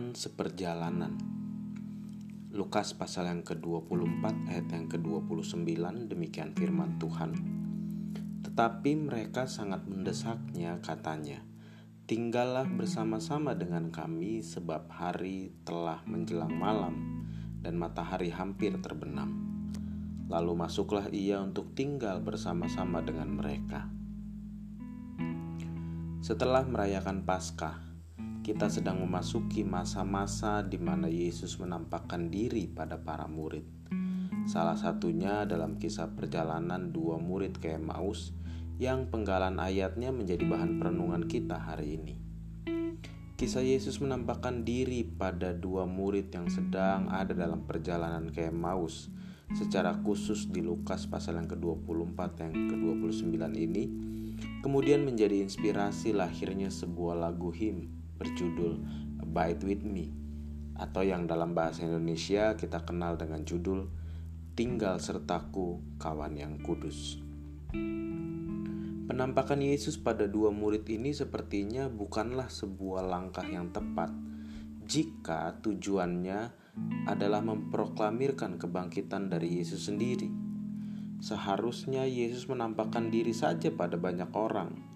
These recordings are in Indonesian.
teman seperjalanan. Lukas pasal yang ke-24 ayat yang ke-29 demikian firman Tuhan. Tetapi mereka sangat mendesaknya katanya, Tinggallah bersama-sama dengan kami sebab hari telah menjelang malam dan matahari hampir terbenam. Lalu masuklah ia untuk tinggal bersama-sama dengan mereka. Setelah merayakan Paskah, kita sedang memasuki masa-masa di mana Yesus menampakkan diri pada para murid. Salah satunya dalam kisah perjalanan dua murid ke Emmaus yang penggalan ayatnya menjadi bahan perenungan kita hari ini. Kisah Yesus menampakkan diri pada dua murid yang sedang ada dalam perjalanan ke Emmaus secara khusus di Lukas pasal yang ke-24 yang ke-29 ini kemudian menjadi inspirasi lahirnya sebuah lagu him berjudul Abide With Me atau yang dalam bahasa Indonesia kita kenal dengan judul Tinggal Sertaku Kawan yang Kudus. Penampakan Yesus pada dua murid ini sepertinya bukanlah sebuah langkah yang tepat jika tujuannya adalah memproklamirkan kebangkitan dari Yesus sendiri. Seharusnya Yesus menampakkan diri saja pada banyak orang,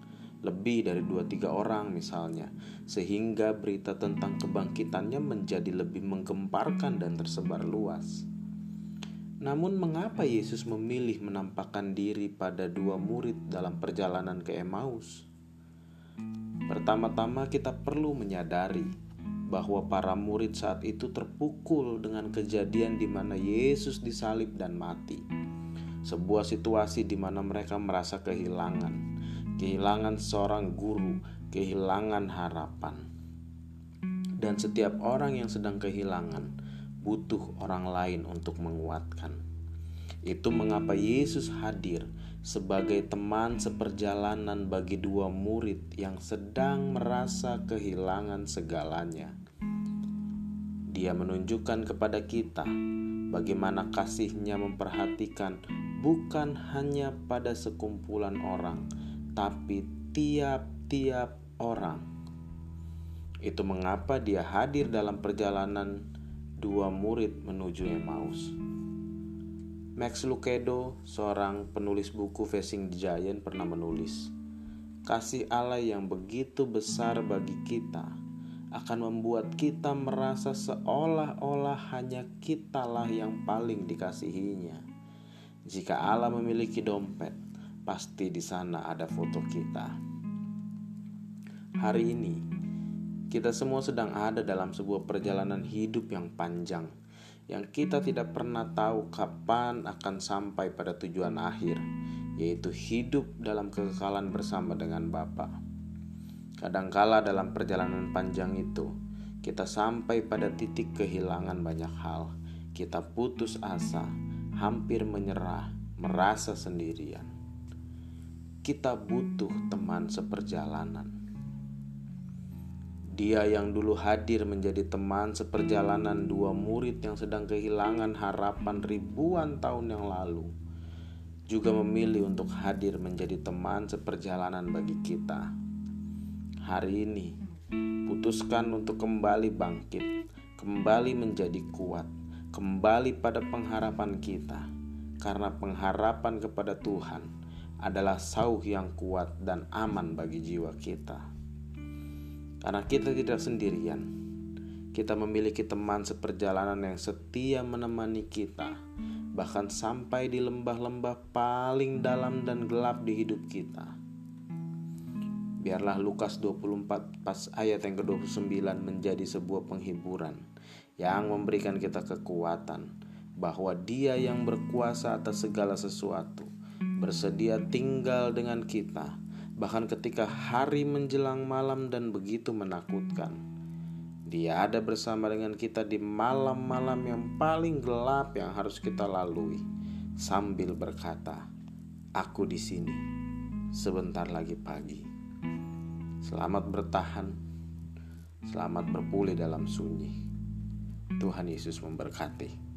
lebih dari dua tiga orang misalnya, sehingga berita tentang kebangkitannya menjadi lebih menggemparkan dan tersebar luas. Namun mengapa Yesus memilih menampakkan diri pada dua murid dalam perjalanan ke Emmaus? Pertama-tama kita perlu menyadari bahwa para murid saat itu terpukul dengan kejadian di mana Yesus disalib dan mati. Sebuah situasi di mana mereka merasa kehilangan, kehilangan seorang guru, kehilangan harapan. Dan setiap orang yang sedang kehilangan butuh orang lain untuk menguatkan. Itu mengapa Yesus hadir sebagai teman seperjalanan bagi dua murid yang sedang merasa kehilangan segalanya. Dia menunjukkan kepada kita bagaimana kasihnya memperhatikan bukan hanya pada sekumpulan orang, tapi tiap-tiap orang. Itu mengapa dia hadir dalam perjalanan dua murid menuju Emmaus. Max Lucado, seorang penulis buku Facing the Giant pernah menulis, Kasih Allah yang begitu besar bagi kita akan membuat kita merasa seolah-olah hanya kitalah yang paling dikasihinya. Jika Allah memiliki dompet, pasti di sana ada foto kita. Hari ini, kita semua sedang ada dalam sebuah perjalanan hidup yang panjang, yang kita tidak pernah tahu kapan akan sampai pada tujuan akhir, yaitu hidup dalam kekekalan bersama dengan Bapa. Kadangkala dalam perjalanan panjang itu, kita sampai pada titik kehilangan banyak hal. Kita putus asa, hampir menyerah, merasa sendirian kita butuh teman seperjalanan. Dia yang dulu hadir menjadi teman seperjalanan dua murid yang sedang kehilangan harapan ribuan tahun yang lalu, juga memilih untuk hadir menjadi teman seperjalanan bagi kita. Hari ini, putuskan untuk kembali bangkit, kembali menjadi kuat, kembali pada pengharapan kita, karena pengharapan kepada Tuhan adalah sauh yang kuat dan aman bagi jiwa kita. Karena kita tidak sendirian, kita memiliki teman seperjalanan yang setia menemani kita, bahkan sampai di lembah-lembah paling dalam dan gelap di hidup kita. Biarlah Lukas 24 pas ayat yang ke-29 menjadi sebuah penghiburan yang memberikan kita kekuatan bahwa Dia yang berkuasa atas segala sesuatu bersedia tinggal dengan kita, bahkan ketika hari menjelang malam dan begitu menakutkan. Dia ada bersama dengan kita di malam-malam yang paling gelap yang harus kita lalui, sambil berkata, "Aku di sini, sebentar lagi pagi." Selamat bertahan, selamat berpulih dalam sunyi. Tuhan Yesus memberkati.